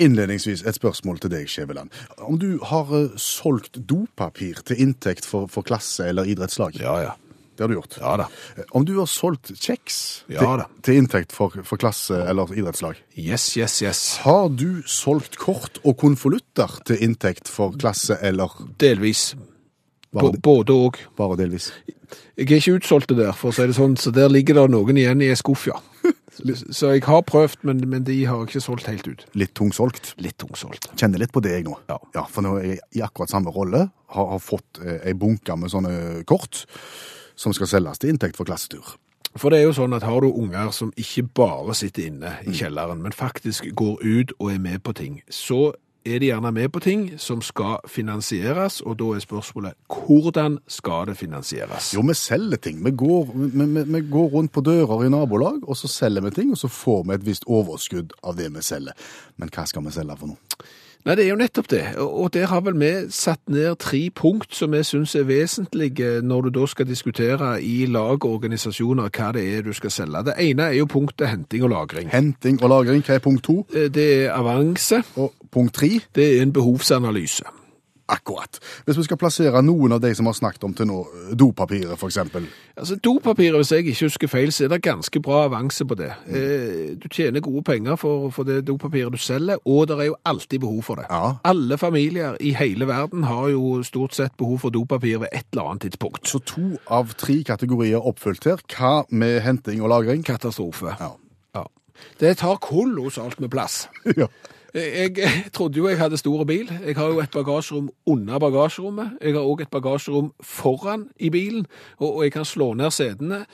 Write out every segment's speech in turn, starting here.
Innledningsvis et spørsmål til deg, Skjæveland. Om du har eh, solgt dopapir til inntekt for, for klasse eller idrettslag? Ja, ja. Det har du gjort. Ja da. Eh, Om du har solgt kjeks Ja til, da. til inntekt for, for klasse eller idrettslag? Yes, yes, yes. Har du solgt kort og konvolutter til inntekt for klasse eller Delvis. bare, B både og. bare delvis? Jeg er ikke utsolgt det der, for å si det sånn, så der ligger det noen igjen i en skuff, ja. Så jeg har prøvd, men, men de har ikke solgt helt ut. Litt tungsolgt? Litt tungsolgt. Kjenner litt på det, jeg nå. Ja. For nå er jeg i akkurat samme rolle. Har, har fått eh, ei bunke med sånne kort som skal selges til inntekt for klassetur. For det er jo sånn at har du unger som ikke bare sitter inne i kjelleren, men faktisk går ut og er med på ting, så er de gjerne med på ting som skal finansieres, og da er spørsmålet hvordan skal det finansieres? Jo, vi selger ting. Vi går, vi, vi, vi går rundt på dører i nabolag, og så selger vi ting, og så får vi et visst overskudd av det vi selger. Men hva skal vi selge for noe? Nei, det er jo nettopp det, og der har vel vi satt ned tre punkt som vi syns er vesentlige når du da skal diskutere i lag og organisasjoner hva det er du skal selge. Det ene er jo punktet henting og lagring. Henting og lagring, hva er punkt to? Eh, Det er avanse, Og punkt tre? det er en behovsanalyse. Akkurat. Hvis vi skal plassere noen av de som har snakket om til nå, dopapiret eksempel. Altså, Dopapiret, hvis jeg ikke husker feil, så er det ganske bra avanse på det. Eh, Du tjener gode penger for, for det dopapiret du selger, og det er jo alltid behov for det. Ja. Alle familier i hele verden har jo stort sett behov for dopapir ved et eller annet tidspunkt. Så to av tre kategorier oppfylt her. Hva med henting og lagring? Katastrofe. Ja. Ja. Det tar kolossalt med plass. ja. Jeg, jeg trodde jo jeg hadde store bil. Jeg har jo et bagasjerom under bagasjerommet. Jeg har òg et bagasjerom foran i bilen, og, og jeg kan slå ned setene.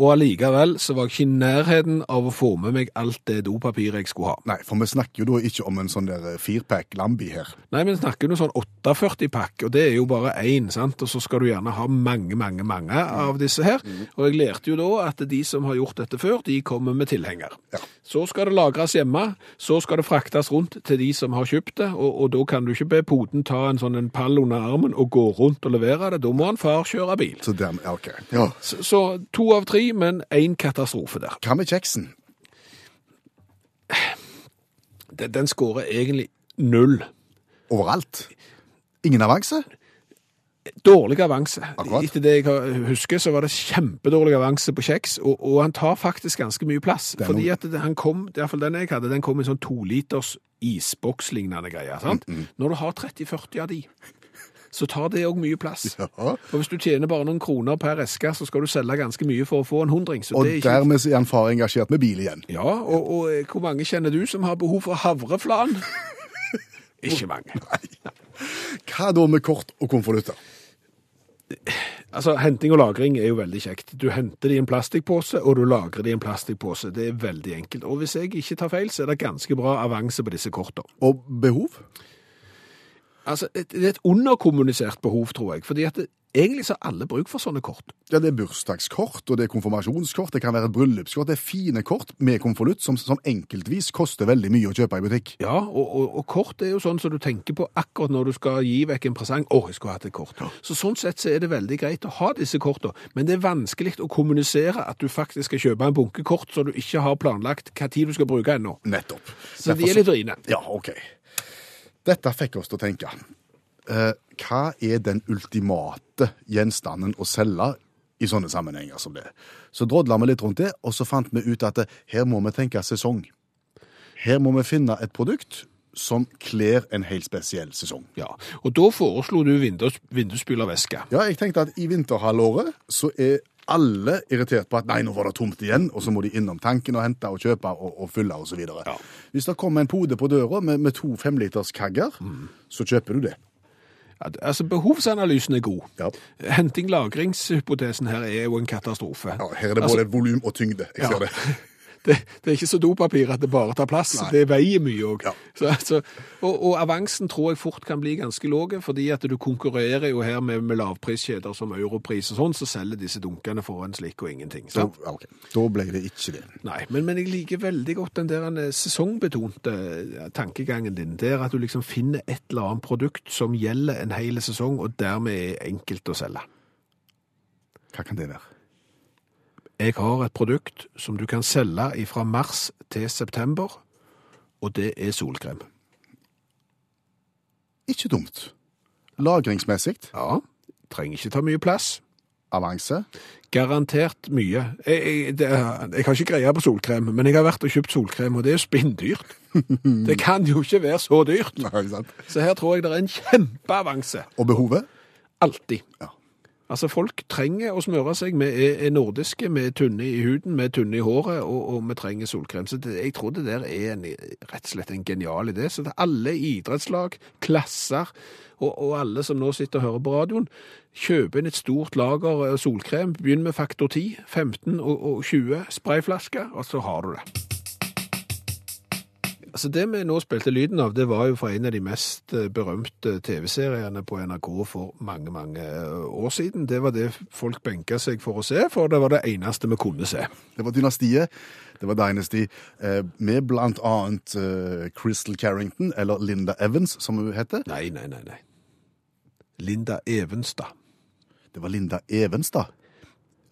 Og allikevel så var jeg ikke i nærheten av å få med meg alt det dopapiret jeg skulle ha. Nei, for vi snakker jo da ikke om en sånn der firepack Lambi her. Nei, vi snakker du sånn 48-pakk, og det er jo bare én, sant? Og så skal du gjerne ha mange, mange, mange av disse her. Og jeg lærte jo da at de som har gjort dette før, de kommer med tilhenger. Ja. Så skal det lagres hjemme, så skal det fraktes rundt til de som har kjøpt det, og, og da kan du ikke be poden ta en sånn en pall under armen og gå rundt og levere det. Da må han far kjøre bil. Så dem, okay. Ja. Så, så to av tre, men én katastrofe der. Hva med kjeksen? Den, den skårer egentlig null. Overalt? Ingen avanse? Dårlig avanse. Akkurat. Etter det jeg husker, så var det kjempedårlig avanse på kjeks, og, og han tar faktisk ganske mye plass. er Fordi at det, han kom, i hvert fall den jeg hadde, den kom i sånn to liters isbokslignende greier. sant? Mm, Når du har 30-40 av de, så tar det òg mye plass. Ja. Og hvis du tjener bare noen kroner per eske, så skal du selge ganske mye for å få en hundring. Så Og det er ikke... dermed er han far engasjert med bil igjen. Ja, og, og eh, hvor mange kjenner du som har behov for havreflan? ikke mange. Hva da med kort og konvolutter? Altså, Henting og lagring er jo veldig kjekt. Du henter det i en plastikkpose, og du lagrer det i en plastikkpose. Det er veldig enkelt. Og hvis jeg ikke tar feil, så er det ganske bra avanse på disse kortene. Og behov? Altså, Det er et underkommunisert behov, tror jeg. fordi at det, egentlig så har alle bruk for sånne kort. Ja, det er bursdagskort, og det er konfirmasjonskort, det kan være et bryllupskort. Det er fine kort med konvolutt som, som enkeltvis koster veldig mye å kjøpe i butikk. Ja, og, og, og kort er jo sånn som du tenker på akkurat når du skal gi vekk en presang. Å, jeg skulle hatt et kort. Så sånn sett så er det veldig greit å ha disse kortene, men det er vanskelig å kommunisere at du faktisk skal kjøpe en bunke kort så du ikke har planlagt hva tid du skal bruke ennå. Nettopp. Så de er litt vrine. Ja, ok. Dette fikk oss til å tenke. Eh, hva er den ultimate gjenstanden å selge i sånne sammenhenger som det? Så drodla vi litt rundt det, og så fant vi ut at eh, her må vi tenke sesong. Her må vi finne et produkt som kler en helt spesiell sesong. Ja, og da foreslo du vindus, vindusspylervæske. Ja, jeg tenkte at i vinterhalvåret så er alle irritert på at nei, nå var det tomt igjen, og så må de innom tanken og hente og kjøpe og, og fylle videre. Ja. Hvis det kommer en pode på døra med, med to femliters kagger, så kjøper du det. Ja, altså, behovsanalysen er god. Ja. Henting-lagringshypotesen her er jo en katastrofe. Ja, her er det Altså- både volum og tyngde. Jeg Ja. ser det. Det, det er ikke så dopapir at det bare tar plass, Nei. det veier mye òg. Ja. Altså, og, og avansen tror jeg fort kan bli ganske lav, fordi at du konkurrerer jo her med, med lavpriskjeder som Europris og sånn, så selger disse dunkene for en slikk og ingenting. Da, okay. da ble det ikke det. Nei, men, men jeg liker veldig godt den der eh, sesongbetonte eh, tankegangen din. Der at du liksom finner et eller annet produkt som gjelder en hel sesong, og dermed er enkelt å selge. Hva kan det være? Jeg har et produkt som du kan selge fra mars til september, og det er solkrem. Ikke dumt. Lagringsmessig, Ja, trenger ikke ta mye plass. avanse. Garantert mye. Jeg, jeg, det, jeg har ikke greie på solkrem, men jeg har vært og kjøpt solkrem, og det er jo spinndyrt. Det kan jo ikke være så dyrt. Nei? Så her tror jeg det er en kjempeavanse. Og behovet? Alltid. Ja. Altså, folk trenger å smøre seg. Vi er, nordiske, vi er tynne i huden, vi er tynne i håret, og, og vi trenger solkrem. Så det, jeg tror det der er en, rett og slett en genial idé. Så alle idrettslag, klasser, og, og alle som nå sitter og hører på radioen, kjøper inn et stort lager solkrem. Begynn med faktor 10, 15 og, og 20 sprayflasker, og så har du det. Altså Det vi nå spilte lyden av, det var jo fra en av de mest eh, berømte TV-seriene på NRK for mange, mange eh, år siden. Det var det folk benka seg for å se, for det var det eneste vi kunne se. Det var Dynastiet, det var Dynasty, eh, med blant annet Crystal Carrington, eller Linda Evans, som hun heter. Nei, nei, nei. nei. Linda Evenstad. Det var Linda Evans, da. Ja,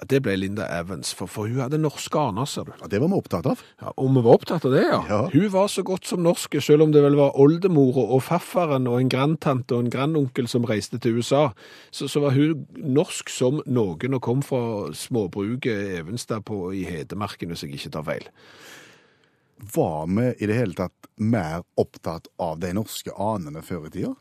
Det ble Linda Evans, for, for hun hadde norske aner, ser du. Ja, det var vi opptatt av. Ja, og vi var opptatt av det, ja. Ja. Hun var så godt som norske, selv om det vel var oldemor og farfaren og en grandtante og en grandonkel som reiste til USA. Så, så var hun norsk som noen og kom fra småbruket Evenstad på, i Hedemarken, hvis jeg ikke tar feil. Var vi i det hele tatt mer opptatt av de norske anene før i tida?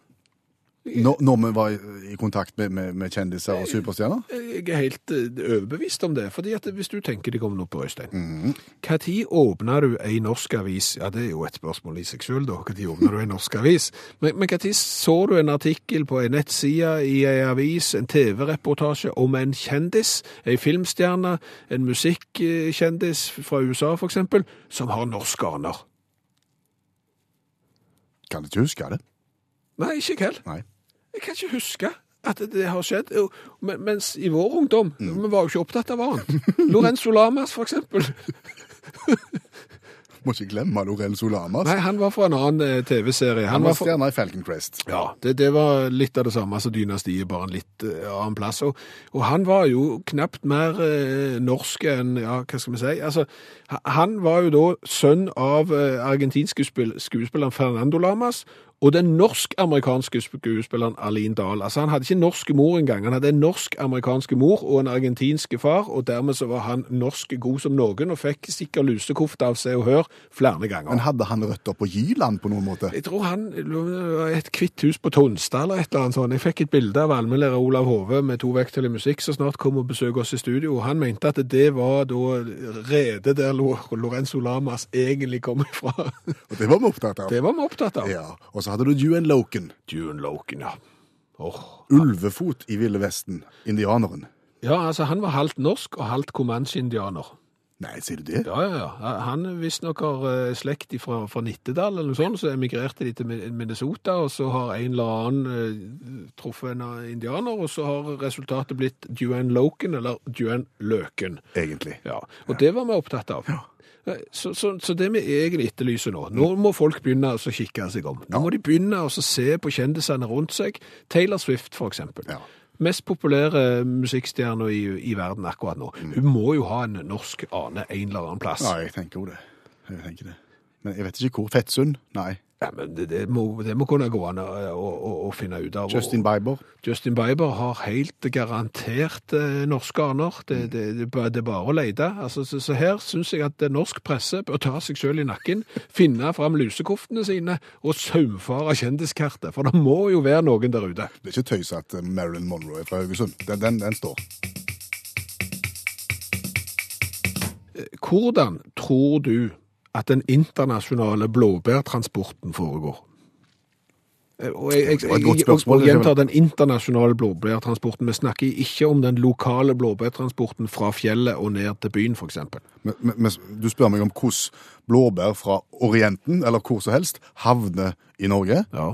Når, når vi var i, kontakt med, med, med kjendiser og superstjerner? Jeg er helt eh, overbevist om det, fordi at hvis du tenker deg om nå på Øystein. Hva tid åpner du ei norsk avis? Ja, det er jo et spørsmål i seg sjøl, da. Tid åpner du ei norsk avis? Men, når så du en artikkel på ei nettside, i ei avis, en TV-reportasje om en kjendis, ei filmstjerne, en musikkjendis fra USA eksempel, som har norske aner? Kan ikke huske det. Nei, ikke jeg heller. Jeg kan ikke huske at det har skjedd. Men- Mens i vår ungdom, vi var jo ikke opptatt av annet. Lorenzo Lamas, for eksempel. Må ikke glemme Lorenzo Lamas. Nei, han var fra en annen eh, TV-serie. Han Han var stjerna i Falcon Crest. Ja, det, det var litt av det samme som dynastiet, bare en litt eh, annen plass. Og, og han var jo knapt mer eh, norsk enn, ja, hva skal vi si? Altså, han var jo da sønn av eh, argentinske skuespilleren Fernando Lamas, og den norsk-amerikanske skuespilleren Aline Dahl. Altså, han hadde ikke norsk mor engang. Han hadde en norsk-amerikanske mor og en argentinske far, og dermed så var han norsk god som noen, og fikk sikkert lusekofte av Se og Hør flere ganger. Men hadde han røtter på Jyland på noen måte? Jeg tror han var et kvitt hus på Tonstad eller et eller annet sånt. Jeg fikk et bilde av allmennlærer Olav Hove med to vekttall i musikk som snart kom og besøkte oss i studio. og Han mente at det var da redet der Lorenzo Lamas egentlig kom ifra. Og det var vi opptatt av. Det var vi opptatt av. Ja. Og så hadde du Duan Loken. Duan Loken, ja. Oh, Ulvefot i Ville Vesten. Indianeren. Ja, altså han var halvt norsk og halvt comanche-indianer. Nei, sier du det? Ja, ja, ja. Han visstnok har eh, slekt fra, fra Nittedal eller noe sånt, så emigrerte de til Minnesota, og så har en eller annen uh, truffet en indianer, og så har resultatet blitt Duan Loken, eller Duan Løken. Egentlig. Ja, og det var vi opptatt av. Eh, Så, så, så det vi egentlig etterlyser nå, nå må folk begynne å kikke seg om. Nå må de begynne å se på kjendisene rundt seg. Taylor Swift, for eksempel. Ja. Mest populære musikkstjerna i, i verden akkurat nå. Hun må jo ha en norsk ane en eller annen plass. Ja, jeg tenker jo det. Jeg tenker det. Men jeg vet ikke hvor. Fettsund? Nei. Ja, men det, det, må, det må kunne gå an å, å, å, finne ut av. Justin Bieber? Justin Bieber har helt garantert eh, norske aner. Det, det, det, er bare- å lete. Altså, så, så her syns jeg at norsk presse bør ta seg sjøl i nakken, finne fram lusekoftene sine og saumfare kjendiskartet. For det må jo være noen der ute. Det er ikke tøys at eh, Marilyn Monroe er fra Haugesund. Den, den, den står. Hvordan tror du at den internasjonale blåbærtransporten foregår? Eh, Og jeg, jeg, jeg, jeg, gjentar den internasjonale blåbærtransporten. Vi snakker ikke om den lokale blåbærtransporten fra fjellet og ned til byen, f.eks. Men, men du spør meg om hvordan blåbær fra Orienten, eller hvor som helst, havner i Norge. Ja.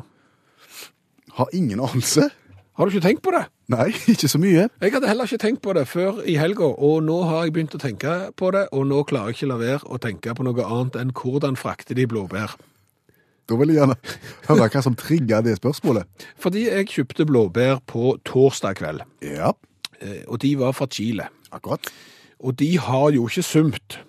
Har ingen anelse. Har du ikke tenkt på det? Nei, ikke så mye. Jeg hadde heller ikke tenkt på det før i helga, og nå har jeg begynt å tenke på det, og nå klarer jeg ikke la være å tenke på noe annet enn hvordan frakter de blåbær. Da vil jeg gjerne høre hva som trigger det spørsmålet. Fordi jeg kjøpte blåbær på torsdag kveld, Ja, eh, og de var fra Chile. akkurat. Og de har jo ikke sumt.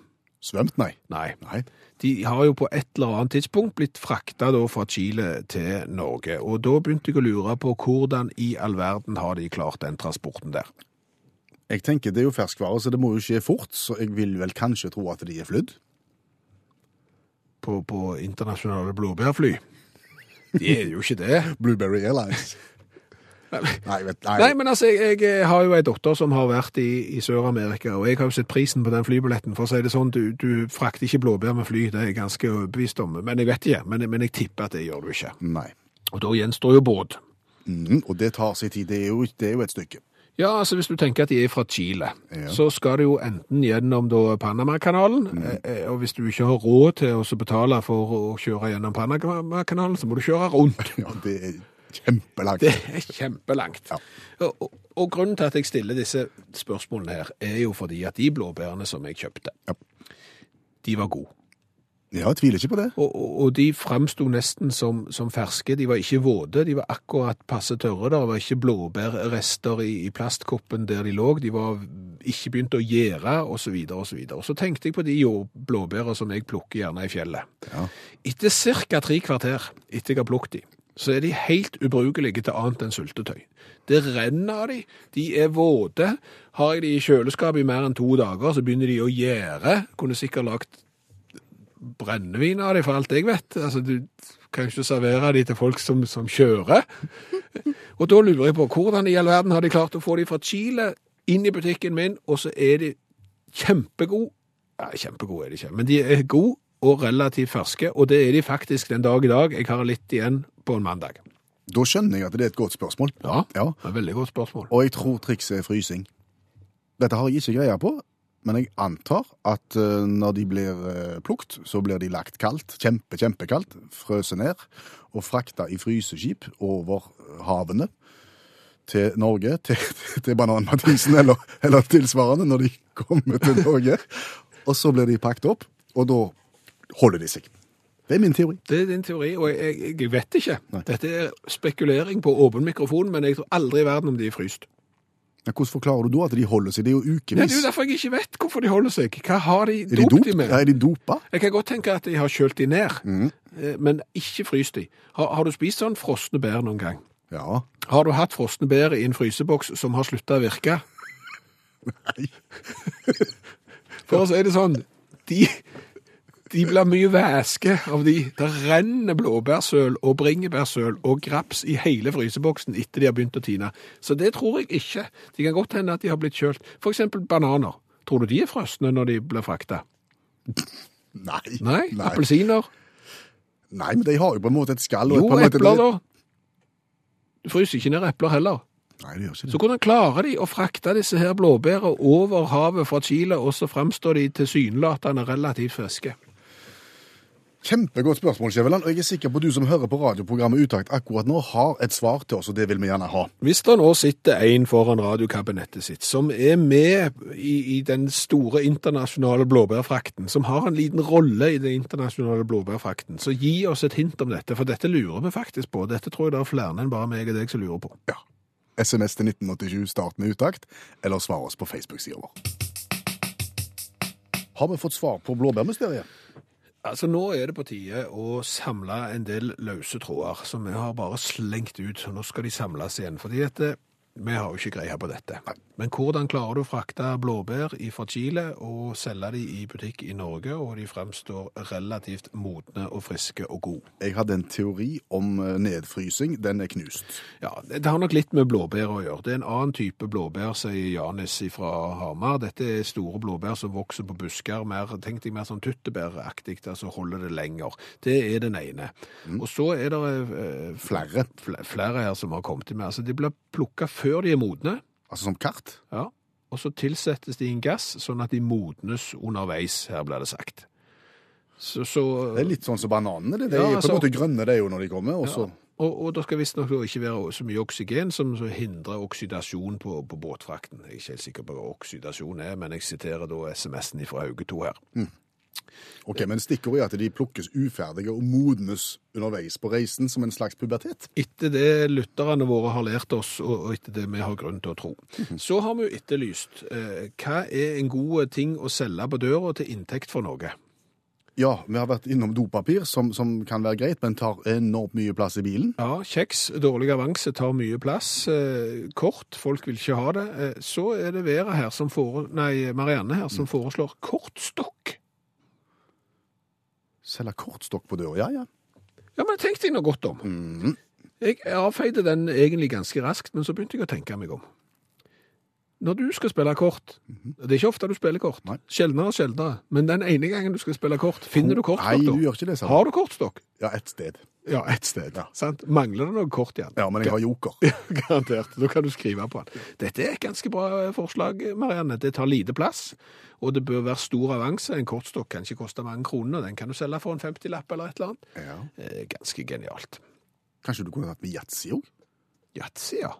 Svømt, nei. Nei. Nei. De har jo på et eller annet tidspunkt blitt frakta fra Chile til Norge. Og da begynte jeg å lure på hvordan i all verden har de klart den transporten der. Jeg tenker det er jo ferskvare, så det må jo skje fort, så jeg vil vel kanskje tro at de er flydd. På, på internasjonale blåbærfly. De er jo ikke det. Blueberry Airlines. Nei, vet, nei. Nei, men altså, jeg, jeg har jo ei datter som har vært i, i Sør-Amerika, og jeg har jo sett prisen på den flybilletten. For å si det sånn, du, du frakter ikke blåbær med fly, det er jeg ganske overbevist om. Men jeg vet ikke, men, men jeg tipper at det gjør du ikke. nei. Og da gjenstår jo båt. Mm, og det tar sin tid. Det er, jo, det er jo et stykke. Ja, altså hvis du tenker at de er fra Chile, Ja. så skal det jo enten gjennom Panama-kanalen, eh, eh, og hvis du ikke har råd til å betale for å kjøre gjennom Panama-kanalen, så må du kjøre rundt. Ja, det er kjempelangt. Det er kjempelangt. Ja. Og, og, grunnen til at jeg stiller disse spørsmålene her, er jo fordi at de blåbærene som jeg kjøpte, Ja. de var gode. Ja, jeg tviler ikke på det. Og, og, og de framsto nesten som, som ferske. De var ikke våte, de var akkurat passe tørre. Det var ikke blåbærrester i, i plastkoppen der de lå. De var ikke begynt å gjære, osv. osv. Og så tenkte jeg på de blåbærene som jeg plukker gjerne i fjellet. Ja. Etter ca. tre kvarter etter jeg har plukket de, så er de helt ubrukelige til annet enn syltetøy. Det renner av de, de er våte. Har jeg de i kjøleskapet i mer enn to dager, så begynner de å gjære. Kunne sikkert lagt brennevin av de, for alt jeg vet. Altså, du kan ikke servere de til folk som, som kjører. Og da lurer jeg på, hvordan i all verden har de klart å få de fra Chile inn i butikken min, og så er de kjempegode. Ja, kjempegode er de ikke, men de er gode og relativt ferske, og det er de faktisk den dag i dag. Jeg har litt igjen på en mandag. Da skjønner jeg at det er et godt spørsmål. Ja, Ja. det er et veldig godt spørsmål. Og jeg tror trikset er frysing. Dette har jeg ikke greie på, men jeg antar at eh, når de blir uh, plukt, så blir de lagt kaldt, kjempe, kjempekaldt, frøset ned, og frakta i fryseskip over havene til Norge, til, til Banan-Mathisen eller, eller tilsvarende når de kommer til Norge. Og så blir de pakket opp, og da holder de seg. Det er min teori. Det er din teori, og jeg, jeg, vet ikke. Nei. Dette er spekulering på åpen mikrofon, men jeg tror aldri i verden om de er fryst. Ja, hvordan forklarer du da at de holder seg? Det er jo Nei, ukevis. det er jo derfor jeg ikke vet hvorfor de holder seg. Hva har de dopt de dopt de med? Ja, er de dopa? Jeg kan godt tenke at de har kjølt de ned, mm. men ikke fryst de. Har, har du spist sånn frosne bær noen gang? Ja. Har du hatt frosne bær i en fryseboks som har slutta å virke? Nei. For å si det sånn, de, de blir mye væske av de. Det renner blåbærsøl og bringebærsøl og graps i hele fryseboksen etter de har begynt å tine. Så det tror jeg ikke. Det kan godt hende at de har blitt kjølt. For eksempel bananer. Tror du de er frosne når de blir frakta? Nei. Nei? Nei. Appelsiner? Nei, men de har jo på en måte et skall. Jo, på en måte- epler, da. Du fryser ikke ned epler heller. Nei, det gjør ikke Så hvordan klarer de å frakte disse her blåbærene over havet fra Chile, og så fremstår de tilsynelatende relativt friske? Kjempegodt spørsmål, Skjæveland. Og jeg er sikker på at du som hører på radioprogrammet Utakt akkurat nå, har et svar til oss, og det vil vi gjerne ha. Hvis det nå sitter en foran radiokabinettet sitt, som er med i, i den store internasjonale blåbærfrakten, som har en liten rolle i den internasjonale blåbærfrakten, så gi oss et hint om dette, for dette lurer vi faktisk på. Dette tror jeg det er flere enn bare meg og deg som lurer på. Ja. SMS til 1987, start med utakt, eller svar oss på Facebook-sida vår. Har vi fått svar på blåbærmysteriet? Altså, nå er det på tide å samle en del løse tråder som vi har bare slengt ut, nå skal de samles igjen. Fordi at eh, Vi har jo ikke greie på dette. Men hvordan klarer du å frakte blåbær fra Chile og selge de i butikk i Norge, og de fremstår relativt modne og friske og gode? Jeg hadde en teori om eh, nedfrysing. Den er knust. Ja, Det har nok litt med blåbær å gjøre. Det er en annen type blåbær, sier Janis fra Hamar. Dette er store blåbær som vokser på busker, mer, tenk deg mer sånn tyttebæraktig, altså holder det lenger. Det er den ene. Og så er det eh, Flere. flere her som har kommet med. Altså, de blir plukka før de er modne. Altså som kart. Ja. Og så tilsettes de i en gass, sånn at de modnes underveis, her blir det sagt. Så, så, Det er litt sånn som bananene. Det, de Ja, er på altså- en måte grønne det er jo når de kommer. Og så ja. og, og det skal visstnok ikke være så mye oksygen som så hindrer oksidasjon på, på båtfrakten. Jeg er ikke helt sikker på hva oksidasjon er, men jeg siterer da SMS-en fra Hauge 2 her. Ok, Men stikkordet er at de plukkes uferdige og modnes underveis på reisen som en slags pubertet. Etter det lytterne våre har lært oss, og etter det vi har grunn til å tro. Så har vi jo etterlyst eh, hva er en god ting å selge på døra til inntekt for noe? Ja, vi har vært innom dopapir, som, som kan være greit, men tar enormt mye plass i bilen. Ja, kjeks, dårlig avanse tar mye plass. Eh, kort, folk vil ikke ha det. Eh, så er det Vera her som fore, nei, Marianne her som foreslår kortstokk. Selge kortstokk på døra, ja ja. Ja, men tenk deg noe godt om. Mhm. Jeg avfeide den egentlig ganske raskt, men så begynte jeg å tenke meg om. Når du skal spille kort, det er ikke ofte du spiller kort, Nei. sjeldnere og sjeldnere, men den ene gangen du skal spille kort, finner du kortstokk Nei, da? du gjør ikke det, sa Har du kortstokk? Ja, ett sted. Ja, ett sted. Ja. Sant? Mangler det noe kort igjen? Ja, men jeg har joker. Garantert. Da kan du skrive på den. Dette er et ganske bra forslag, Marianne. Det tar lite plass, og det bør være stor avanse. En kortstokk kan ikke koste mange kroner. Den kan du selge for en 50-lapp eller et eller annet. Ja. Eh, Ganske genialt. Kanskje du kunne hatt med yatzy òg? Yatzy, ja.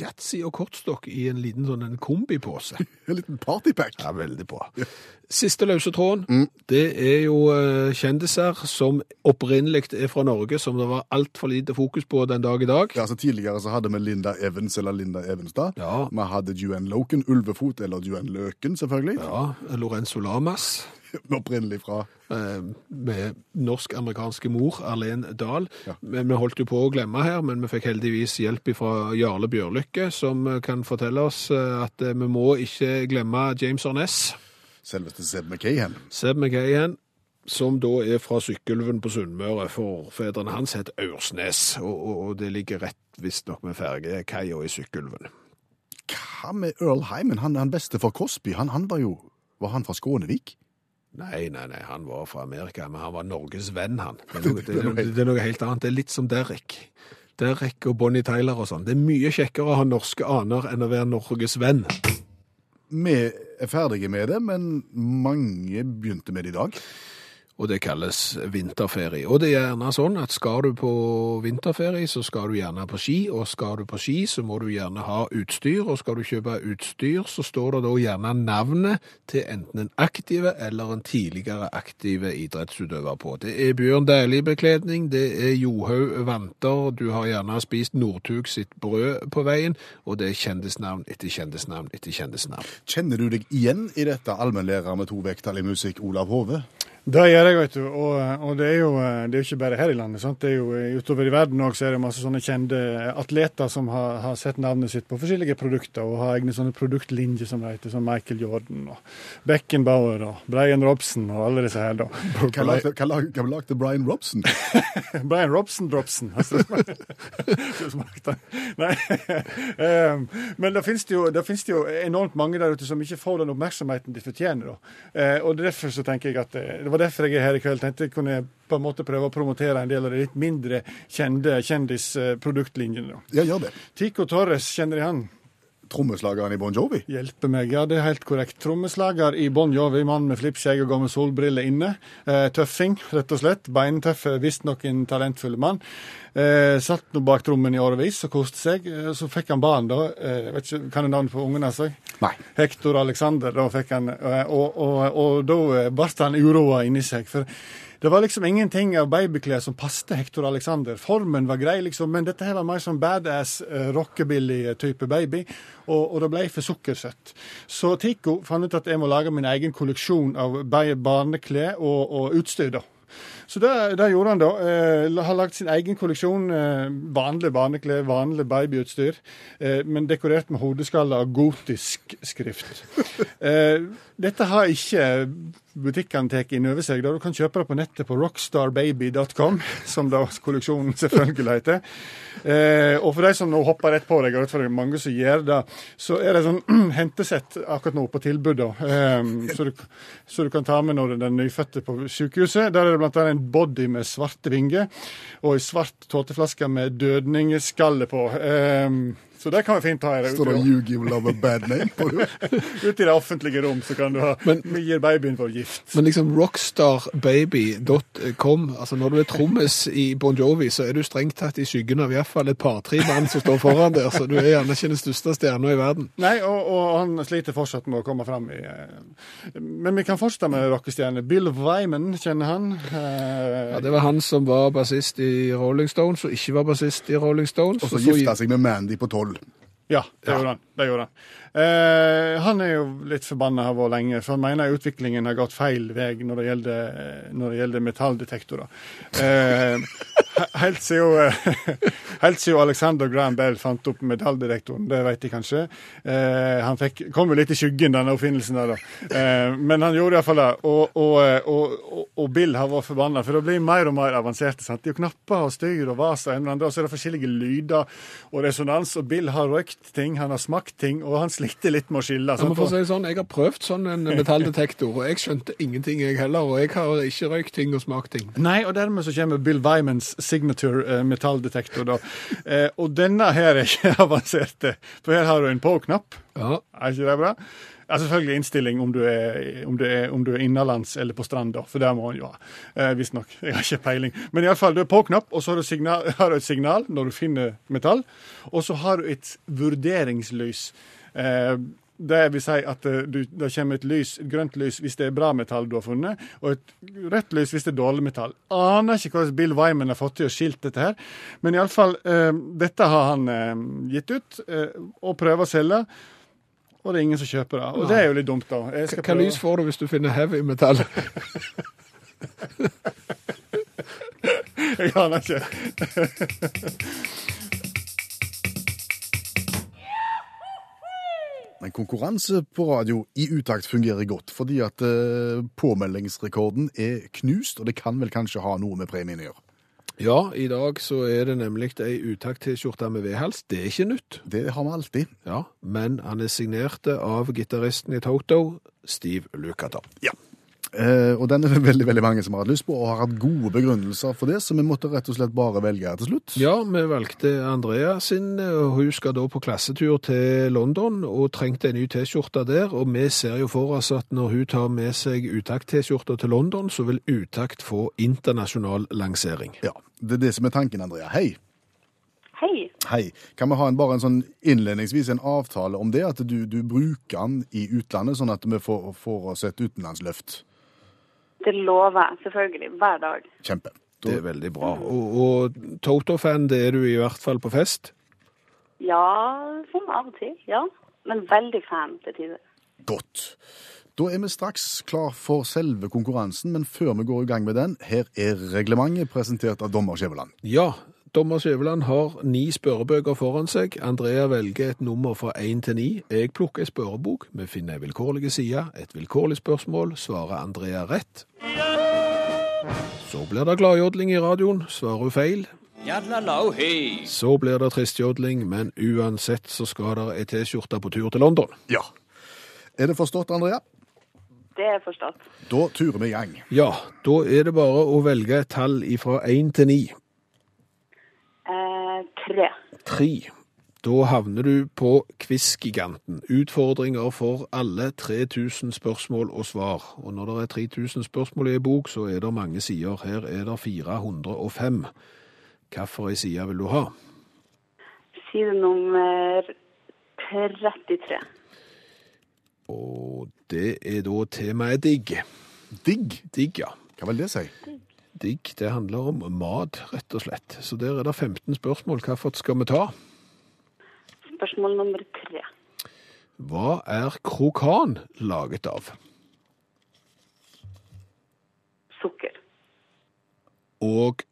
Yatzy og kortstokk i en liten sånn en kombipose. En liten partypack. Ja, veldig bra. Siste løse tråden, det er jo eh, kjendiser som opprinnelig er fra Norge, som det var altfor lite fokus på den dag i dag. Ja, altså Tidligere så hadde vi Linda Evans eller Linda Evenstad. Ja. Vi hadde Juan Loken, Ulvefot eller Juan Løken, selvfølgelig. Ja, Lorenzo Lamas. Opprinnelig fra eh, med norsk-amerikanske mor, Arlen Dahl. Ja. Men vi holdt jo på å glemme her, men vi fikk heldigvis hjelp fra Jarle Bjørlykke, som eh, kan fortelle oss eh, at vi må ikke glemme James Arness, selveste Seb McKahan. Seb McKayen, som da er fra Sykkylven på Sunnmøre. Forfedrene hans het Aursnes, og, og, og det ligger rett visstnok med fergekaia i Sykkylven. Hva med Earl Hyman? Han, han beste for Cosby. Han, han var jo Var han fra Skånevik? Nei, nei, nei, han var fra Amerika, men han var Norges venn, han. Det er noe, det det, det er noe helt annet. Det er litt som Derek. Derek og Bonnie Tyler og sånn. Det er mye kjekkere å ha norske aner enn å være Norges venn. Vi er ferdige med det, men mange begynte med det i dag. Og det kalles vinterferie. Og det er gjerne sånn at skal du på vinterferie, så skal du gjerne på ski, og skal du på ski, så må du gjerne ha utstyr, og skal du kjøpe utstyr, så står det da gjerne navnet til enten en aktive eller en tidligere aktive idrettsutøver på. Det er Bjørn Dæhlie-bekledning, det er Johaug vanter, du har gjerne spist Northug sitt brød på veien, og det er kjendisnavn etter kjendisnavn etter kjendisnavn. Kjenner du deg igjen i dette allmennlærer med to vekttall i musikk, Olav Hove? Det gjør jeg, vet du. Og, og det, er jo, det er ikke bare her i landet. Sant? Det er jo eh, Utover i verden òg er det masse sånne kjente atleter som har, har sett navnet sitt på forskjellige produkter og har egne sånne produktlinjer, som det heter, som Michael Jordan og Beckenbauer og Brian Robson og alle disse her, da. Hva lagde, Brian Robson? Brian Robson Dropson. Altså, Nei. Ehm, men da finnes, det jo, da finnes det jo enormt mange der ute som ikke får den oppmerksomheten de fortjener. Da. Eh, og derfor så tenker jeg at eh, Det var derfor jeg er her i kveld. tenkte jeg kunne på en måte prøve å promotere en del av de litt mindre kjente kjendisproduktlinjene. da. Ja, gjør det. Tico Torres, kjenner de han? Trommeslageren i Bon Jovi? Hjelpe meg, ja det er helt korrekt. Trommeslager i Bon Jovi, mann med flippskjegg og går med solbriller inne. Eh, tøffing, rett og slett. Beintøff, visstnok en talentfull mann. Eh, satt nå bak trommen i årevis og koste seg. Eh, så fikk han barn, da. Eh, vet ikke, Kan du navnet på ungen hans? Altså? Hector Alexander, da fikk han, og, og, og, og da barte ble han uroa inni seg. For det var liksom ingenting av babyklær som passet Hector Alexander. Formen var grei, liksom, men dette her var mer sånn badass uh, rockabilly-type baby, og, og det ble for sukkersøtt. Så Tico fant ut at jeg må lage min egen kolleksjon av ba- barneklær og, og utstyr, da. Så det, det gjorde han da. Eh, har lagd sin egen kolleksjon. Eh, vanlig barneklær, vanlig babyutstyr. Eh, men dekorert med hodeskaller og gotisk skrift. Eh, dette har ikke butikkene tar inn over seg. da Du kan kjøpe det på nettet på rockstarbaby.com, som da kolleksjonen selvfølgelig heter. Eh, og for de som nå hopper rett på deg, og det er mange som gjør det, så er det sånn hentesett akkurat nå på tilbud. da, eh, så, du, så du kan ta med når den nyfødte på sykehuset. Der er det annet en body med svarte vinger og ei svart tåteflaske med dødningskalle på. Eh, så det kan vi fint ha det. Står det 'You give love a bad name' på det? Ute i det offentlige rom så kan du ha Men- Vi gir babyen vår gift. Men liksom rockstarbaby.com, altså når du er trommis i Bon Jovi, så er du strengt tatt i skyggen av iallfall et par-tre band som står foran der, så du er gjerne ikke den største stjerna i verden. Nei, og, og han sliter fortsatt med å komme fram i eh, Men vi kan fortsette med rockestjerne. Bill Wyman, kjenner han? Eh, Ja, Det var han som var bassist i Rolling Stones, og ikke var bassist i Rolling Stones. Og så og gifta seg med Mandy på tolv. Ja, det gjorde han. Det gjorde han. Eh, han er jo litt forbanna har vært lenge, for han mener utviklingen har gått feil vei når det gjelder, når det gjelder metalldetektorer. Eh, he- helt siden eh, helt siden Alexander Graham Bell fant opp metalldetektoren, det vet de kanskje. Eh, han fikk, kom jo litt i skyggen, denne oppfinnelsen der, da. Eh, men han gjorde iallfall det. Og, eh, og, og, og Bill har vært forbanna, for det blir mer og mer avanserte. sant? Det er jo knapper og styr og vas og en og andre, og så er det forskjellige lyder og resonans. Og Bill har røykt ting, han har smakt ting, og han sliter litt med å skille. Ja, men for å si det sånn, Jeg har prøvd sånn en metalldetektor, og jeg skjønte ingenting, jeg heller. Og jeg har ikke røykt ting og smakt ting. Nei, og dermed så kommer Bill Wymans signature eh, metalldetektor. da. Eh, og denne her er ikke avansert, for her har du en på-knapp. Ja, Er ikke det bra? Ja, selvfølgelig innstilling om du er, om du er, om du er innenlands eller på stranda, for det må en jo ha. Eh, Visstnok. Jeg har ikke peiling. Men iallfall, du er på-knapp, og så har du, signal, har du et signal når du finner metall, og så har du et vurderingslys. Eh, det vil si at eh, du, det kommer et lys, et grønt lys hvis det er bra metall du har funnet, og et rødt lys hvis det er dårlig metall. Aner ikke hvordan Bill Wyman har fått til å skilt dette her, men iallfall, eh, dette har han gitt ut eh, og prøver å selge. Og det er ingen som kjøper det. Og det er jo litt dumt, da. Hva prøve- lys får du hvis du finner heavy metall? Jeg aner ikke. Men konkurranse på radio i utakt fungerer godt, fordi at eh, påmeldingsrekorden er knust, og det kan vel kanskje ha noe med premien å gjøre. Ja, i dag så er det nemlig ei utakt-T-skjorte med V-hals. Det er ikke nytt. Det har vi alltid. Ja, men han er signert av gitaristen i Toto, Steve Lukather. Ja. Eh, og den er det veldig veldig mange som har hatt lyst på, og har hatt gode begrunnelser for det, så vi måtte rett og slett bare velge her til slutt. Ja, vi valgte Andrea sin, hun skal da på klassetur til London og trengte en ny T-skjorte der, og vi ser jo for oss at når hun tar med seg utakt-T-skjorta til London, så vil utakt få internasjonal lansering. Ja, Det er det som er tanken, Andrea. Hei. Hei. Hei. Kan vi ha en, bare en sånn innledningsvis en avtale om det, at du, du bruker den i utlandet, sånn at vi får, får oss et utenlandsløft? Det lover jeg, selvfølgelig. Hver dag. Kjempe. Det er veldig bra. Og, og Toto-fan, det er du i hvert fall på fest? Ja, sånn av og til. Ja. Men veldig fan til tider. Godt. Da er vi straks klar for selve konkurransen, men før vi går i gang med den, her er reglementet presentert av dommer Skjæveland. Ja, dommer Skjæveland har ni spørrebøker foran seg. Andrea velger et nummer fra én til ni. Jeg plukker ei spørrebok. Vi finner en vilkårlig side, et vilkårlig spørsmål. Svarer Andrea rett? Så blir det gladjodling i radioen. Svarer hun feil? Så blir det tristjodling, men uansett så skal det ei T-skjorte på tur til London. Ja. Er det forstått, Andrea? Det er forstått. Da turer vi i gang. Ja, da er det bare å velge et tall fra én til ni. Eh, tre. Tre. Da havner du på Quiz-giganten. Utfordringer for alle 3000 spørsmål og svar. Og når det er 3000 spørsmål i en bok, så er det mange sider. Her er det 405. Hvilken side vil du ha? Side nummer 33. Og det er da temaet digg. Digg. Digg, ja. Hva vil det si? Digg, det handler om mat, rett og slett. Så der er det 15 spørsmål. Hvilket skal vi ta? Spørsmål nummer tre. Hva er krokan laget av? Sukker. og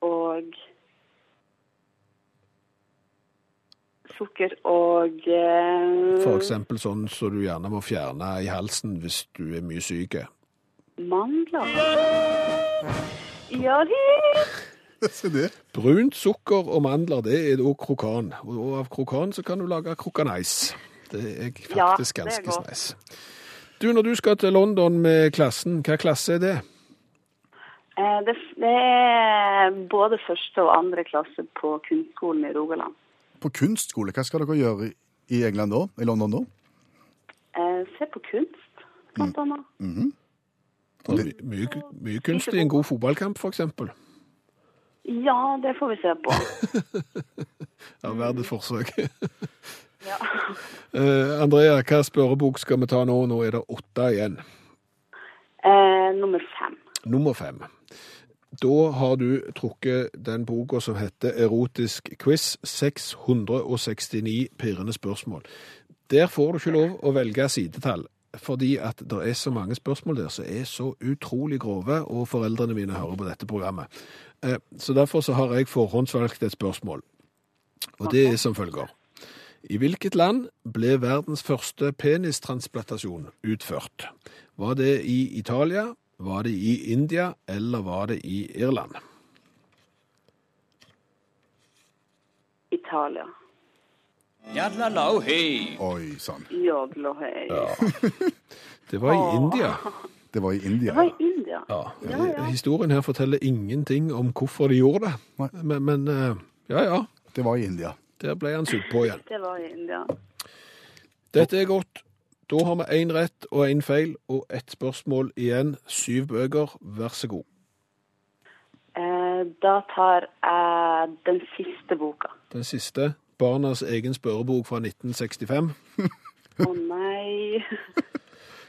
og Sukker og eh, for eksempel sånn som du gjerne må fjerne i halsen hvis du er mye syk. mandler. Ja, det Se det. Brunt sukker og mandler, det er da krokan. Og av krokan så kan du lage krokaneis. Det er Ja, faktisk det er ganske sneis. Du, når du skal til London med klassen, hva klasse er det? Eh, Det, det er både første og andre klasse på kunstskolen i Rogaland. På kunstskole, hva skal dere gjøre i- i England da? I London da? Eh, Se på kunst, blant annet. Og my- mye, mye kunst i en god fotballkamp, eksempel. Ja, det får vi se på. Ja, verdt et forsøk. Ja. Uh, Andrea, hva spørrebok skal vi ta nå? Nå er det åtte igjen. Uh, nummer fem. Nummer fem. Da har du trukket den boka som heter Erotisk quiz, 669 pirrende spørsmål. Der får du ikke lov å velge sidetall, fordi at det er så mange spørsmål der som er så utrolig grove, og foreldrene mine hører på dette programmet. Eh, Så derfor så har jeg forhåndsvalgt et spørsmål, og det er som følger. I hvilket land ble verdens første penistransplantasjon utført? Var det i Italia, var det i India, eller var det i Irland? Italia. Oi sann. Ja. Det var i India. Det var i India. Det var i India. Ja. Ja, ja. Historien her forteller ingenting om hvorfor de gjorde det. Men, men eh, ja, ja, Det var i India. der ble han sugd på igjen. Det var i India. Dette er godt. Da har vi én rett og én feil, og ett spørsmål igjen. Syv bøker, vær så god. Eh, da tar jeg den siste boka. Den siste, Barnas egen spørrebok fra 1965. Å nei.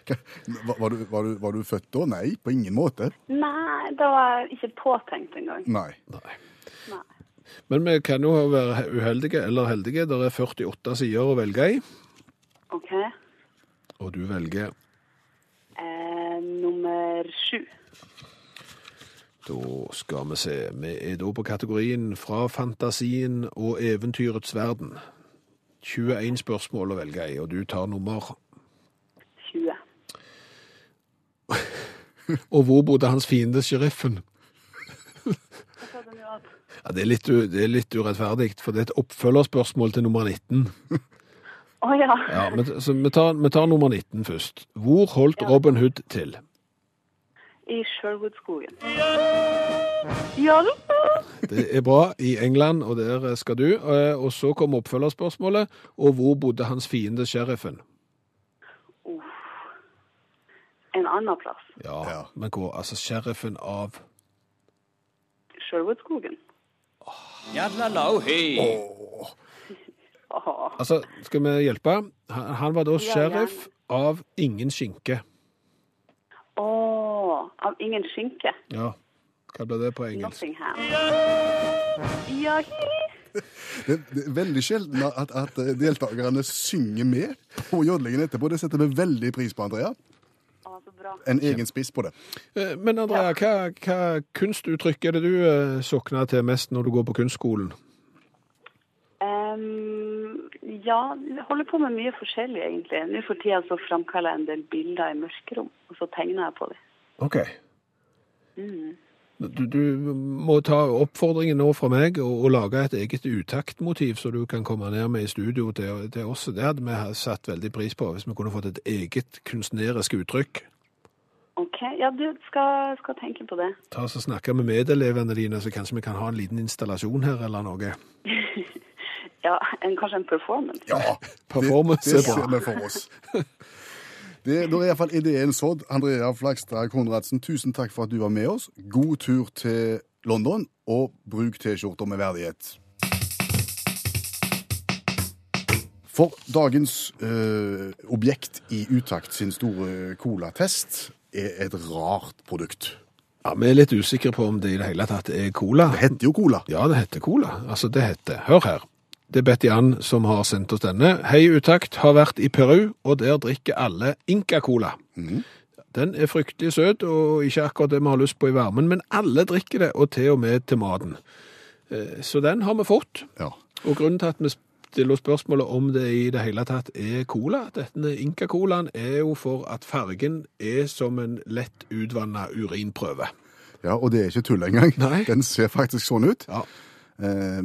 Var, var, du, var, du, var du født da? Nei, på ingen måte. Nei, da var ikke påtenkt engang. Nei. Nei. Nei. Men vi kan jo være uheldige eller heldige. Det er 48 sider å velge i, OK. og du velger Eh, nummer sju. Da skal vi se. Vi er da på kategorien fra fantasien og eventyrets verden. 21 spørsmål å velge i, og du tar nummer 20. Og hvor bodde hans fiende, sheriffen? Ja, det, er litt, det er litt urettferdig, for det er et oppfølgerspørsmål til nummer 19. Å ja. Ja, men, så vi tar, vi tar nummer 19 først. Hvor holdt Robin Hood til? I Sherwoodskogen. Ja da. Det er bra. I England, og der skal du. Eh, Og så kom oppfølgerspørsmålet. Og hvor bodde hans fiende, sheriffen? En annen plass. Ja, Ja. men hvor? Altså sheriffen av Sherwoodskogen. Åh. Altså, skal vi hjelpe? Han, han var da Ja, sheriff av ingen skinke. Åh, av ingen skinke. Ja, hva ble det på engelsk? Nottingham. Ja, Det, det er veldig sjelden at, at deltakerne synger med på jodlingen etterpå. Det setter vi veldig pris på, Andrea. Å, så bra. En egen spiss på det. Eh, Men Andrea, hva, hva kunstuttrykk er det du eh, sokner til mest når du går på kunstskolen? Um, ja, jeg holder på med mye forskjellig, egentlig. Nå for tida så framkaller jeg en del bilder i mørkerom, og så tegner jeg på dem. Ok. Du, du må ta oppfordringen nå fra meg og, og lage et eget utaktmotiv så du kan komme ned med i studio til, til oss. Det hadde vi satt veldig pris på, hvis vi kunne fått et eget kunstnerisk uttrykk. Ok, ja, du skal, skal tenke på det. Ta oss og Snakke med medelevene dine, så kanskje vi kan ha en liten installasjon her eller noe. Ja, en, kanskje en performance. Ja, Performance det, det ser vi for oss. Det, da er iallfall ideen sådd. Andrea Flagstad Konradsen, tusen takk for at du var med oss. God tur til London, og bruk T-skjorter med verdighet. For dagens øh, objekt i Utakt sin store colatest er et rart produkt. Ja, Vi er litt usikre på om det i det hele tatt er cola. Det heter jo cola. Ja, det heter cola. Altså, det heter Hør her. Det er Betty Ann som har sendt oss denne. Hei, Utakt. Har vært i Peru, og der drikker alle Inca-cola. Den er fryktelig søt og ikke akkurat det vi har lyst på i varmen, men alle drikker det, og til og med til maten. Eh, Så den har vi fått. Ja. Og grunnen til at vi stiller spørsmålet om det i det hele tatt er cola, denne Inca-colaen, er jo for at fargen er som en lett utvannet urinprøve. ja, og det er ikke tull engang. Nei. Den ser faktisk sånn ut. Ja. Eh,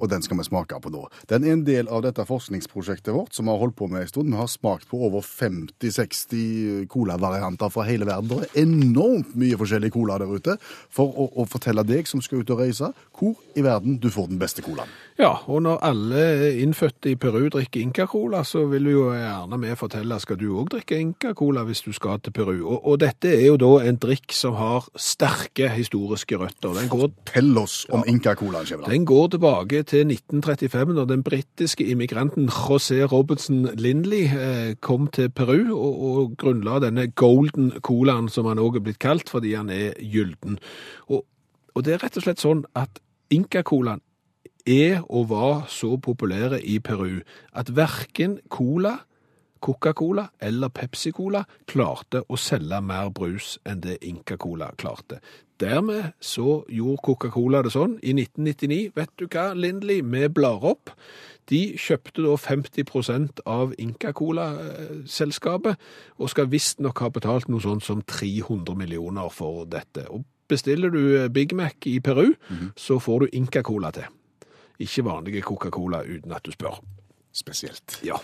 og den skal vi smake på nå. Den er en del av dette forskningsprosjektet vårt som vi har holdt på med en stund. Vi har smakt på over 50-60 colavarianter fra hele verden. Det er enormt mye forskjellig cola der ute for å, å fortelle deg som skal ut og reise, hvor i verden du får den beste colaen. Ja, og når alle innfødte i Peru drikker Inca-cola, så vil jo gjerne vi fortelle, skal du også drikke Inca-cola hvis du skal til Peru? Og, og dette er jo da en drikk som har sterke historiske røtter. Den går Fortell oss om Inca-colaen, Skjæveland. Den går tilbake til 1935, når den britiske immigranten José Robertson Lindley eh, kom til Peru og, og grunnla denne golden colaen, som han også er blitt kalt, fordi han er gylden. Og, og det er rett og slett sånn at Inca-colaen er og var så populære i Peru at verken cola, Coca-Cola eller Pepsi-Cola klarte å selge mer brus enn det Inca-Cola klarte. Dermed så gjorde Coca-Cola det sånn i 1999. Vet du hva, Lindley, vi blar opp. De kjøpte da 50% av Inca-Cola-selskapet, og skal visstnok ha betalt noe sånt som 300 millioner for dette. Og bestiller du Big Mac i Peru, så får du Inca-Cola til. Ikke vanlige Coca-Cola uten at du spør. Spesielt. Ja.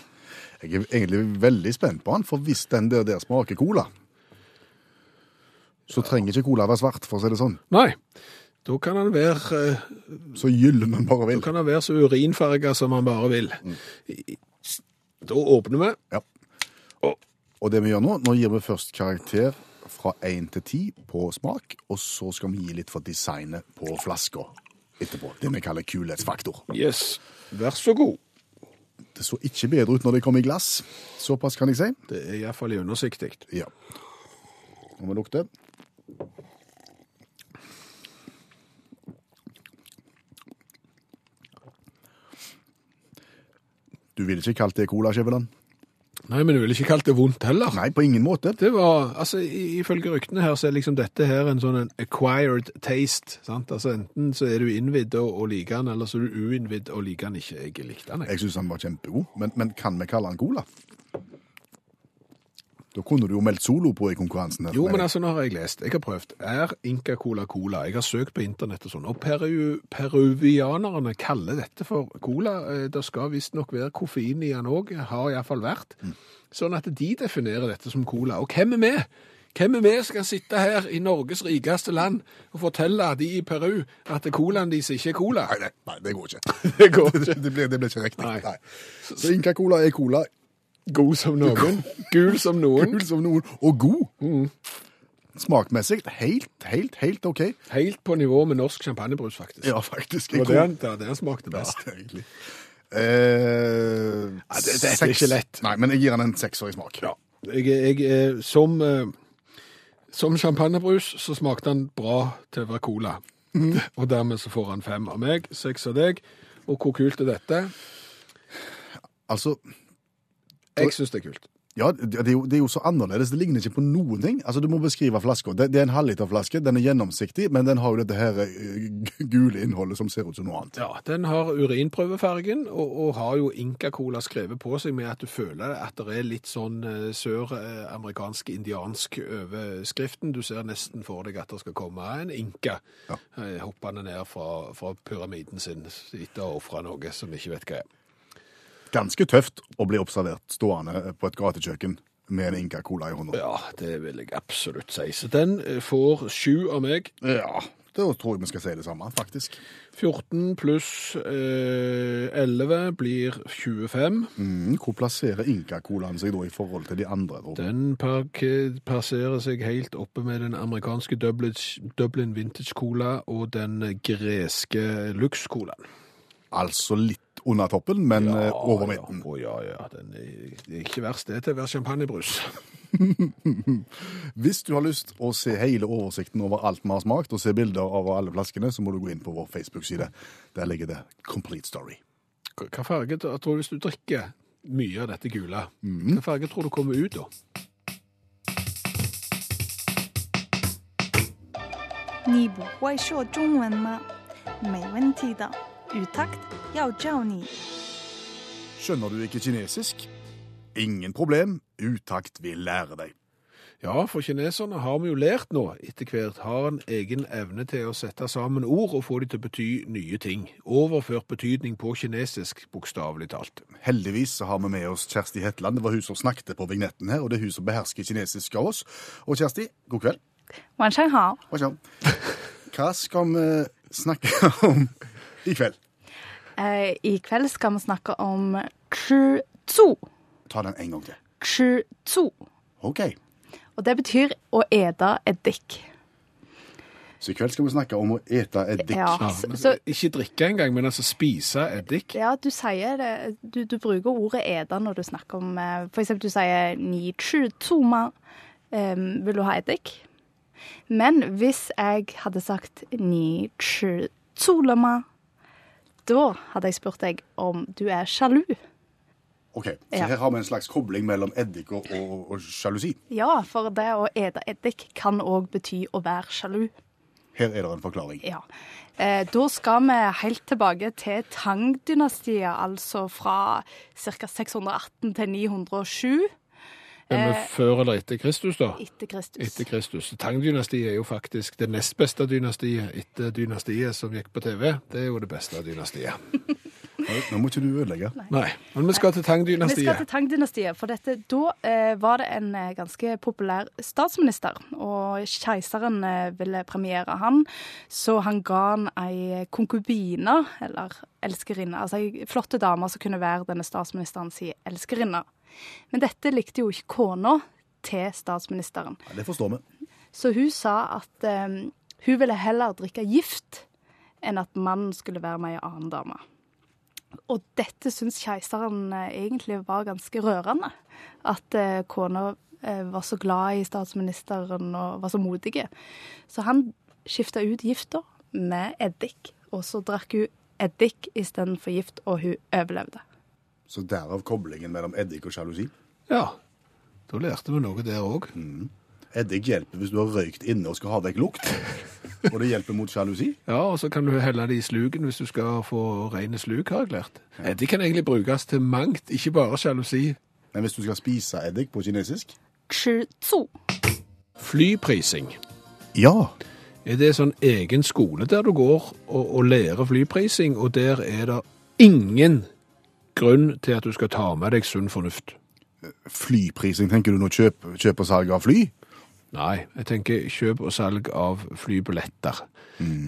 Jeg er egentlig veldig spent på han, for hvis den der, der smaker cola, så trenger ikke cola være svart, for å si det sånn. Nei, da kan han være, eh, Så gyllen han bare vil. da kan han være så urinfarga som han bare vil. Da åpner vi. Ja. Og det vi gjør nå, nå gir vi først karakter fra 1 til 10 på smak, og så skal vi gi litt for designet på flaska etterpå. Det vi kaller kulhetsfaktor. Yes. Vær så god. Det så ikke bedre ut når det kom i glass. Såpass kan jeg si. Det er iallfall gjennomsiktig. Ja. Nå må vi lukte. Du ville ikke kalt det cola, Skjæveland? Nei, men du ville ikke kalt det vondt heller. Nei, på ingen måte. Det var, altså Ifølge ryktene her så er liksom dette her en sånn en acquired taste. sant? Altså Enten så er du innvidd og, og liker den, eller så er du uinnvidd og liker den ikke. Jeg likte den, jeg. Jeg syns han var kjempegod, men, men kan vi kalle han cola? Da kunne du jo meldt solo på i konkurransen. Jo, men altså, nå har jeg lest. Jeg har prøvd. Er Inca Cola cola? Jeg har søkt på internett og sånn. Og peru, peruvianerne kaller dette for cola. Eh, Det skal visstnok være koffein i den òg. Har iallfall vært. Sånn at de definerer dette som cola. Og hvem er vi? Hvem er vi som skal sitte her i Norges rikeste land og fortelle de i Peru at colaen deres ikke er cola? Nei, nei, nei, det går ikke. Det går ikke. det, blir, det blir ikke riktig. Nei. Nei. Så Inca Cola er cola, God som noen. Gul som noen. Gul som noen, og god. Smakmessig helt, helt, helt OK. Helt på nivå med norsk champagnebrus, faktisk. Ja, faktisk. Det var det han, det det smakte best. Ja, egentlig. Eh, Ja, det- det, er ikke lett. Nei, men jeg gir han en sekser i smak. Ja. Jeg, jeg, som, eh, som champagnebrus så smakte han bra til å være cola. Og dermed så får han fem av meg, seks av deg. Og hvor kult er dette? Altså, Jeg syns det er kult. ja, det er, jo, det er jo så annerledes. Det ligner ikke på noen ting. Altså, Du må beskrive flaska. Det, det er en halvliterflaske. Den er gjennomsiktig, men den har jo dette her eh, gule innholdet som ser ut som noe annet. Ja, Den har urinprøvefargen, og, og har jo Inca-cola skrevet på seg med at du føler at det er litt sånn eh, søramerikansk indiansk over skriften. Du ser nesten for deg at det skal komme en Inca Ja. eh, hoppende ned fra, fra pyramiden sin etter å ha ofra noe som vi ikke vet hva er. Ganske tøft å bli observert stående på et gatekjøkken med en Inca Cola i hånda. Ja, det vil jeg absolutt si. Så den eh, får sju av meg. Ja, da tror jeg vi skal si det samme, faktisk. 14 pluss eh, 11 blir 25. Mm, hvor plasserer Inca Colaen seg da i forhold til de andre? da? Den plasserer seg helt oppe med den amerikanske Dublin, Dublin Vintage Cola og den greske Lux Colaen. Altså litt under toppen, men ja, eh, over midten. Ja, ja, ja. Den er, det er ikke verst det til å være champagnebrus. Hvis du har lyst å se hele oversikten over alt vi har smakt, og se bilder av alle flaskene, så må du gå inn på vår Facebook-side. Der ligger det Complete Story. Hva farge tror du hvis du drikker mye av dette gule, mm. hva farge tror du kommer ut da? Nibo, 我说中文吗？没问题的。Utakt Yao Jiaoni. Skjønner du ikke kinesisk? Ingen problem, Utakt vil lære deg. Ja, for kineserne har vi jo lært nå. Etter hvert har en egen evne til å sette sammen ord og få de til å bety nye ting. Overført betydning på kinesisk, bokstavelig talt. Heldigvis så har vi med oss Kjersti Hetland. Det var hun som snakket på vignetten her, og det er hun som behersker kinesisk av oss. Og Kjersti, god kveld. Hva skal vi snakke om i kveld? Eh, I kveld skal vi snakke om kjutsu. Ta den en gang til. Kjutsu. OK. Og det betyr å ete eddik. Så i kveld skal vi snakke om å ete eddik. Ja, så, så, ikke drikke engang, men altså spise eddik. Ja, du sier det. Du, du bruker ordet ete når du snakker om eh, For eksempel du sier ni chu tuma. Um, ehm, vil du ha eddik? Men hvis jeg hadde sagt ni chu tsulama, da hadde jeg spurt deg om du er sjalu. Ok, Så Ja. her har vi en slags kobling mellom eddik og, og, og sjalusi. Ja, for det å ete eddik kan òg bety å være sjalu. Her er det en forklaring. Ja. Eh, da skal vi helt tilbake til Tang-dynastiet, altså fra ca. 618 til 907 Er eh, før eller etter Kristus, da? etter Kristus. Etter Kristus. Tang-dynastiet er jo faktisk det nest beste dynastiet etter dynastiet som gikk på TV. Det er jo det beste dynastiet. Nå, må ikke du ødelegge. Nei, men vi skal til Vi skal til Tang-dynastiet. Tang-dynastiet, for dette, da eh, var det en eh, ganske populær statsminister, og keiseren eh, ville premiere han, så han ga han ei konkubine, eller elskerinne, altså ei flotte dame som kunne være denne statsministerens elskerinne. Men dette likte jo ikke kona til statsministeren. Ja, det forstår vi. Så hun sa at eh, hun ville heller drikke gift enn at mannen skulle være med ei annen dame. Og dette syns keiseren eh, egentlig var ganske rørende. At eh, kona eh, var så glad i statsministeren og var så modig. Så han skifta ut gifta med eddik, og så drakk hun eddik istedenfor gift, og hun overlevde. Så derav koblingen mellom eddik og sjalusi. Ja, da lærte vi noe der òg. Eddik hjelper hvis du har røykt inne og skal ha vekk lukt. Og det hjelper mot sjalusi. Ja, og så kan du helle det i sluken hvis du skal få rene sluk, har jeg lært. Eddik kan egentlig brukes til mangt, ikke bare sjalusi. Men hvis du skal spise eddik på kinesisk 吃醋 Flyprising. Ja. Er det sånn egen skole der du går og, og lærer flyprising, og der er det ingen grunn til at du skal ta med deg sunn fornuft? Flyprising, tenker du nå kjøp, kjøp og salg av fly? Nei, jeg tenker kjøp og salg av flybilletter.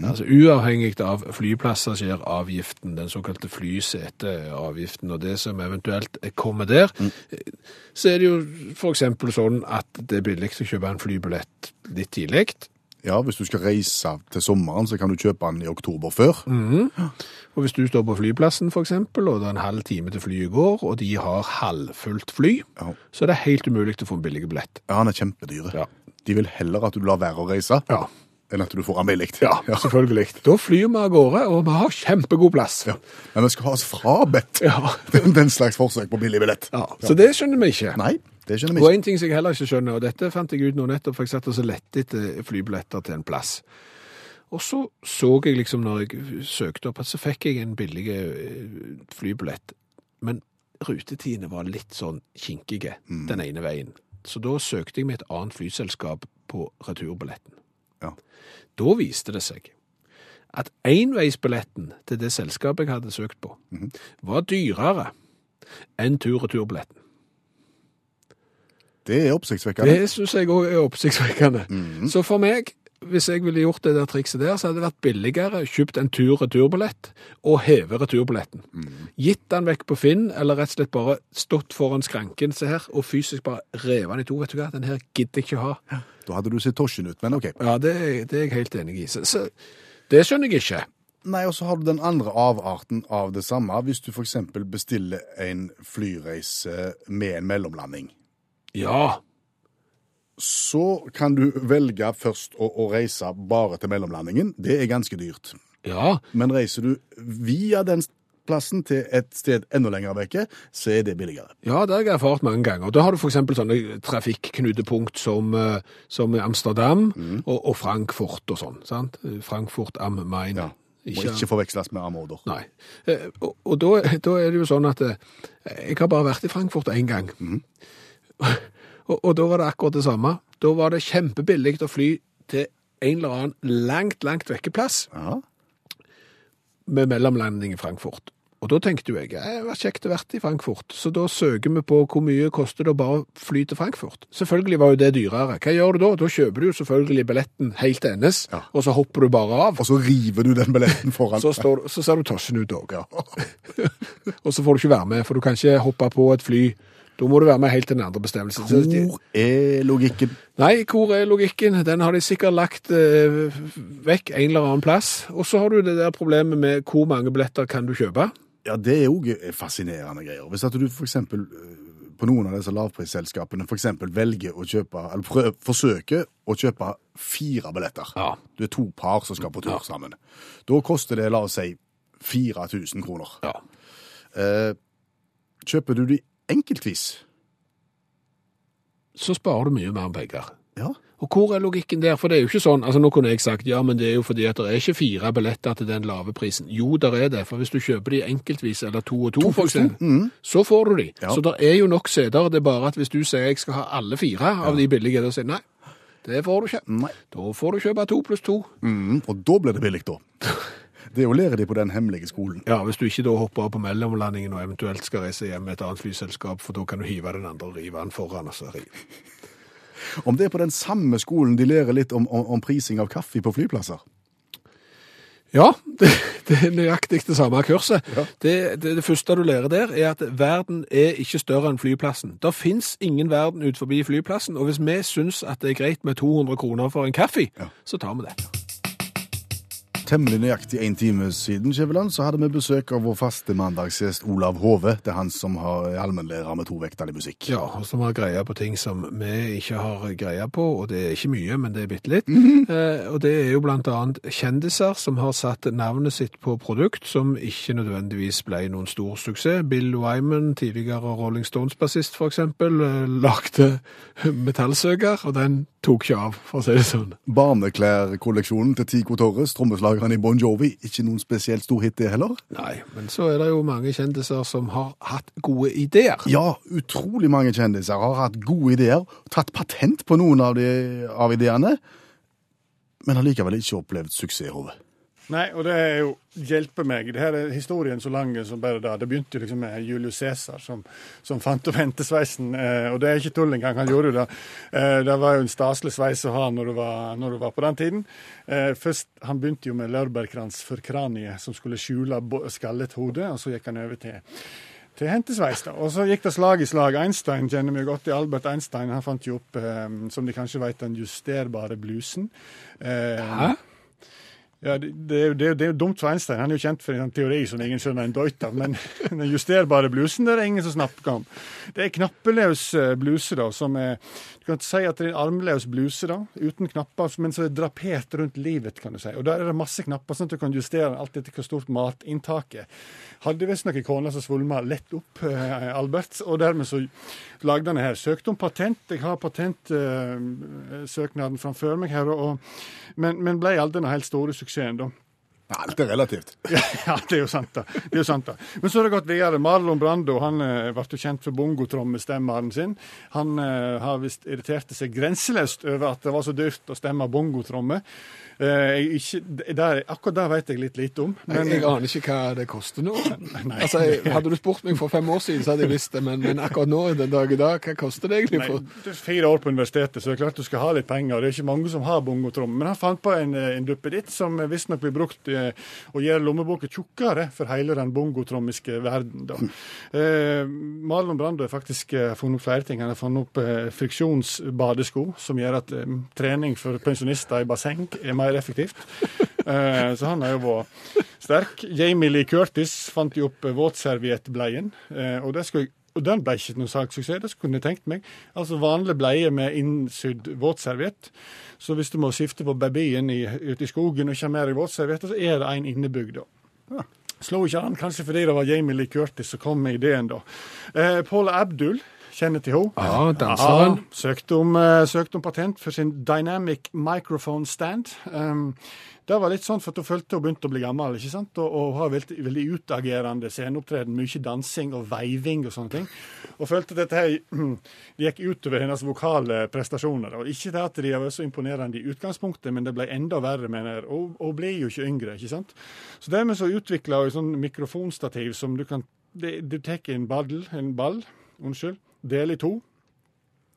Altså Uavhengig av flypassasjeravgiften, den såkalte flyseteavgiften og det som eventuelt kommer der, så er det jo f.eks. sånn at det er billig å kjøpe en flybillett litt tidlig. Ja, hvis du skal reise til sommeren, så kan du kjøpe den i oktober før. Og hvis du står på flyplassen f.eks., og det er en halv time til flyet går, og de har halvfullt fly, Ja. så er det helt umulig å få en billig billett. Ja, han er kjempedyre. Ja. De vil heller at du lar være å reise, Ja. Enn at du får den billig. Ja, selvfølgelig. Da flyr vi av gårde, og vi har kjempegod plass. Ja. Men vi skal ha oss frabedt Ja. den, den slags forsøk på billig billett. Ja, Så det skjønner vi ikke. Nei, det skjønner vi ikke. Og en ting som jeg heller ikke skjønner, og dette fant jeg ut nå nettopp, for jeg satt og så lette etter flybilletter til en plass. Og så så jeg liksom, når jeg søkte opp, at så fikk jeg en billig eh, flybillett. Men rutetidene var litt sånn kinkige den ene veien. Så da søkte jeg med et annet flyselskap på returbilletten. Ja. Da viste det seg at enveisbilletten til det selskapet jeg hadde søkt på, var dyrere enn tur-returbilletten. Det er oppsiktsvekkende. Det syns jeg òg er oppsiktsvekkende. Så for meg, hvis jeg ville gjort det der trikset der, så hadde det vært billigere kjøpt en tur-returbillett og heve returbilletten. Gitt den vekk på Finn, eller rett og slett bare stått foran skranken se her, og fysisk bare revet den i to. Vet du hva, den her gidder jeg ikke ha. Da hadde du sett tosjen ut, men ok. Ja, det, det er jeg helt enig i. Så, så det skjønner jeg ikke. Nei, og så har du den andre avarten av det samme, hvis du eksempel bestiller en flyreise med en mellomlanding. Ja, Så kan du velge først å, å reise bare til mellomlandingen. Det er ganske dyrt. ja, Men reiser du via den plassen til et sted enda lenger vekke, så er det billigere. Ja, det har jeg erfart mange ganger. Da har du f.eks. sånne trafikknutepunkt som, eh, som Amsterdam og, og Frankfurt og sånn. sant? Frankfurt am Main. Ja. og ikke forveksles med Amorder. Nei. Eh, Og, og da, da er det jo sånn at eh, jeg har bare vært i Frankfurt én gang. og, og da var det akkurat det samme. Da var det kjempebillig å fly til en eller annen langt, langt vekkeplass Ja. med mellomlanding i Frankfurt. Og da tenkte jo jeg, det var kjekt å vært i Frankfurt, så da søker vi på hvor mye koster det å bare fly til Frankfurt. Selvfølgelig var jo det dyrere. Hva gjør du da? Da kjøper du jo selvfølgelig billetten helt endes, Ja. og så hopper du bare av. Og så river du den billetten foran. Så, står, så ser du tosjen ut òg. og så får du ikke være med, for du kan ikke hoppe på et fly. Da må du være med helt til den andre bestemmelsen. Hvor er logikken? Nei, hvor er logikken? Den har de sikkert lagt eh, vekk en eller annen plass. Og så har du det der problemet med hvor mange billetter kan du kjøpe. Ja, det er òg fascinerende greier. Hvis at du eksempel eh, på noen av disse lavprisselskapene for eksempel velger å kjøpe, eller prøv, forsøker å kjøpe fire billetter. Ja. Du er to par som skal på tur sammen. Da koster det, la oss si, 4000 kroner. Ja. Eh, kjøper du de enkeltvis? Så sparer du mye mer penger. Ja. Og hvor er logikken der? For det er jo ikke sånn, altså nå kunne jeg sagt, ja, men det er jo fordi at det er ikke fire billetter til den lave prisen. Jo, der er det, for hvis du kjøper de enkeltvis, eller to og to, for eksempel, mm. så får du de. Ja. Så der er jo nok seter, det er bare at hvis du sier jeg skal ha alle fire av de billige, da sier nei, det får du ikke. Nei. Da får du kjøpe to pluss to. Mm, og da blir det billig, da. Det er jo lærer de på den hemmelige skolen. Ja, hvis du ikke da hopper av på mellomlandingen og eventuelt skal reise hjem med et annet flyselskap, for da kan du hive den andre og rive den foran, og så rive. Om det er på den samme skolen de lærer litt om, om, om prising av kaffe på flyplasser. Ja, det, det er nøyaktig det samme kurset. Det, det, det første du lærer der, er at verden er ikke større enn flyplassen. Det fins ingen verden ut forbi flyplassen, og hvis vi syns at det er greit med 200 kroner for en kaffe, så tar vi det. Temmelig nøyaktig en time siden Skjæveland, så hadde vi besøk av vår faste mandagsgjest Olav Hove. Det er han som har allmennlærer med to vekttall i musikk. Ja, og som har greie på ting som vi ikke har greie på, og det er ikke mye, men det er bitte litt. eh, og det er jo blant annet kjendiser som har satt navnet sitt på produkt som ikke nødvendigvis ble noen stor suksess. Bill Wyman, tidligere Rolling Stones-bassist eksempel, eh, lagde metallsøker, og den tok ikke av, for å si det sånn. Barneklærkolleksjonen til Tico Torres, trommeslageren i Bon Jovi, ikke noen spesielt stor hit det heller. Nei, men så er det jo mange kjendiser som har hatt gode ideer. Ja, utrolig mange kjendiser har hatt gode ideer, tatt patent på noen av, de, av ideene, men har likevel ikke opplevd suksess, Hove. Nei, og det er jo hjelpe meg. Det her er historien så lang som bare det. Det begynte jo liksom med Julius Cæsar som, som fant opp hentesveisen, eh, og det er ikke tull engang. Han gjorde jo det. Eh, det var jo en staselig sveis å ha når du var, når du var på den tiden. Eh, først, Han begynte jo med laurbærkrans for kraniet, som skulle skjule skallet hode, og så gikk han over til til hentesveis. da. Og så gikk det slag i slag. Einstein kjenner vi godt til. Albert Einstein han fant jo opp, eh, som de kanskje vet, den justerbare blusen. Eh, Hæ? Ja, det, det, det, det er jo dumt for Einstein. Han er jo kjent for en teori som ingen skjønner en døyt av. Men den justerbare blusen det er det ingen som snakker om. Det er knappeløs eh, bluse, da, som er Du kan si at det er en armløs bluse, da, uten knapper, men så er det drapert rundt livet, kan du si. Og der er det masse knapper, sånn at du kan justere alt etter hvor stort matinntaket. Hadde visstnok noen kone som svulma lett opp, eh, Albert, og dermed så lagde han det her. Søkte om patent. Jeg har patentsøknaden framfor meg her, og, men, men ble aldri den helt store suksessen, da. Alt er relativt. Ja, det er jo sant, da. Det er jo sant da. Men så har det gått videre. Marlon Brando han eh, ble jo kjent for bongotrommestemmeren sin. Han uh, har visst irriterte seg grenseløst over at det var så dyrt å stemme bongotromme. Uh, akkurat det vet jeg litt lite om. Jeg, jeg aner ikke hva det koster nå. Altså, jeg, hadde du spurt meg for fem år siden, så hadde jeg visst det, men, men akkurat nå, den dag i dag, hva koster det egentlig? Nei, For? det er fire år på universitetet, så det er klart du skal ha litt penger. Det er ikke mange som har bongotromme. Men han fant på en, en duppeditt som visstnok blir brukt eh, å gjøre lommeboka tjukkere for hele den bongotrommiske verden. Da. Eh, Marlon Brando har faktisk eh, funnet opp flere ting. Han har funnet opp eh, friksjonsbadesko, som gjør at eh, trening for pensjonister i basseng er mer effektivt. Eh, så han har jo vært sterk. Jamie Lee Curtis fant jo opp eh, våtserviettbleien, eh, og det skulle jeg og den ble ikke noen salgssuksess, det skulle jeg tenkt meg. Altså vanlig bleie med innsydd våtserviett. Så hvis du må skifte på babyen i, ute i skogen og ikke mer i deg våtservietter, så er det en innebygd da. Slo ikke an, kanskje fordi det var Jamie Lee Curtis som kom med ideen, da. Eh, Paul Abdul, kjenner til henne. Ja, danseren. Ja, søkte, om, eh, søkte om patent for sin Dynamic Microphone Stand. Um, det var litt sånn for at hun følte hun begynte å bli gammel, ikke sant? og, og har veldig, veldig utagerende sceneopptreden. Mye dansing og veiving og sånne ting. Og følte at dette her det gikk utover hennes vokale prestasjoner. Og ikke det at de var så imponerende i utgangspunktet, men det ble enda verre, mener jeg. Og hun ble jo ikke yngre, ikke sant. Så dermed så utvikla hun et sånn mikrofonstativ som du kan Du tar en ball, en ball, unnskyld, deler i to.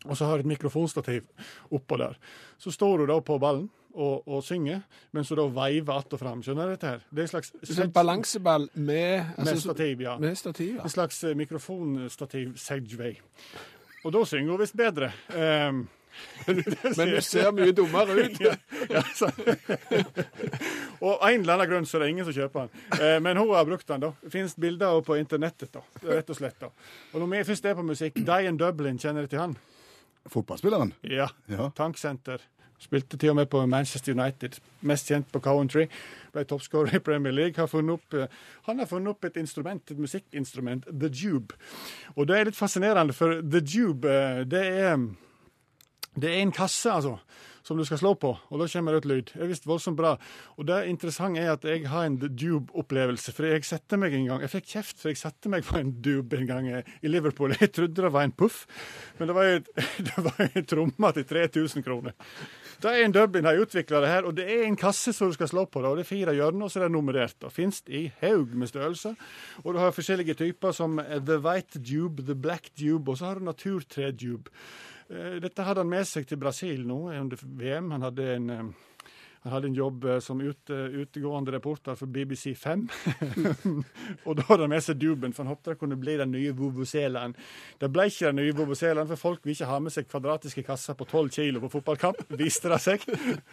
Og så har et mikrofonstativ oppå der. Så står hun da på ballen og, og synger, mens hun da veiver att og fram. Skjønner du dette her? Det er en slags en balanseball med, med altså, stativ, ja. Med stativ, ja. En slags eh, mikrofonstativ Segway. Og da synger hun visst bedre. Um, Men du ser mye dummere ut. ja, av så. og en eller annen grunn så er det ingen som kjøper den. Eh, men hun har brukt den, da. Finnes bilder på internettet, da. Rett og slett. da. Og når vi først er på musikk, Dian Dublin, kjenner du til han? Fotballspilleren? Ja. Ja. Tanksenter. Spilte til og med på Manchester United. Mest kjent på Coventry. Ble toppskårer i Premier League. Har opp, eh, han har funnet opp et instrument, et musikkinstrument, the jube. Og det er litt fascinerende, for the jube, eh, det er, det er en kasse, altså. Som du skal slå på, og da kommer det ut lyd. Det er visst voldsomt bra. Og det interessante er at jeg har en dube-opplevelse. For jeg setter meg en gang Jeg fikk kjeft for jeg satte meg på en dube en gang eh, i Liverpool. Jeg trodde det var en puff, men det var var en tromme til 3000 kroner. Det er en Dublin har utvikla det her, og det er en kasse som du skal slå på. Det, og Det er fire hjørner, og så er det nummerert. Det finnes i haug med størrelser. Og du har forskjellige typer som eh, the white dube, the black dube, og så har du naturtre-dube. Eh, Dette hadde han med seg til Brasil nå under VM. Han hadde en, eh, han hadde en jobb eh, som ute, utegående reporter for BBC 5. og da hadde han med seg duben, for han håpet det kunne bli den nye vuvuzelaen. Det ble ikke den nye vuvuzelaen, for folk vil ikke ha med seg kvadratiske kasser på 12 kilo på fotballkamp, viste det seg.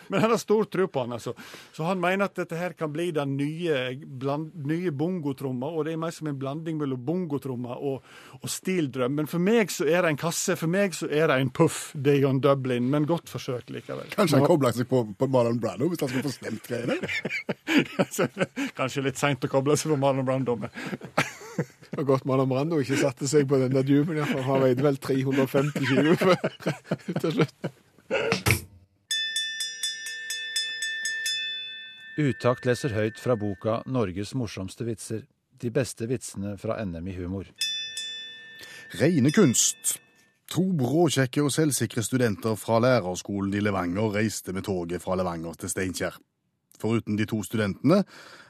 Men han har stor tro på han, altså. Så han mener at dette her kan bli den nye, bland, nye bongotromma, og det er mer som en blanding mellom bongotromma og, og stildrøm. Men for meg så er det en kasse, for meg så er det en puff, Dion Dublin, men godt forsøkt likevel. Kanskje han kobler seg på, på Marlon Brando hvis han skulle få stemt greiene? Kanskje litt seint å koble seg på Marlon Brando, men Det var godt Marlon Brando ikke satte seg på den der duben, ja, for han veide vel 350 kilo før- til slutt. Utakt leser høyt fra boka 'Norges morsomste vitser'. De beste vitsene fra NM i humor. Reine kunst. To bråkjekke og selvsikre studenter fra lærerskolen i Levanger reiste med toget fra Levanger til Steinkjer. Foruten de to studentene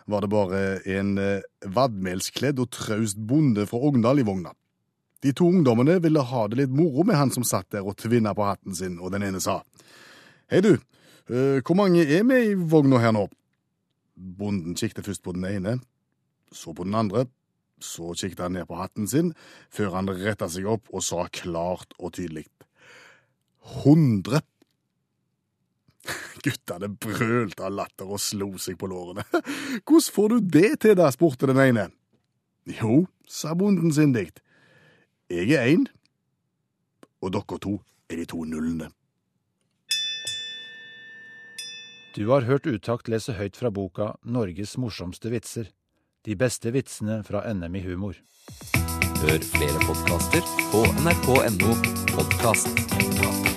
var det bare en eh, vadmelskledd og traust bonde fra Ogndal i vogna. De to ungdommene ville ha det litt moro med han som satt der og tvinna på hatten sin, og den ene sa Hei du, eh, hvor mange er med i vogna her nå? Bonden kikket først på den ene, så på den andre, så kikket han ned på hatten sin, før han retta seg opp og sa klart og tydelig Hundre! Guttene brølte av latter og slo seg på lårene. Hvordan får du det til, da? spurte den ene. Jo, sa bonden sindig. Jeg er én, og dere to er de to nullene. Du har hørt Utakt lese høyt fra boka 'Norges morsomste vitser'. De beste vitsene fra NM i humor. Hør flere podkaster på nrk.no podkast.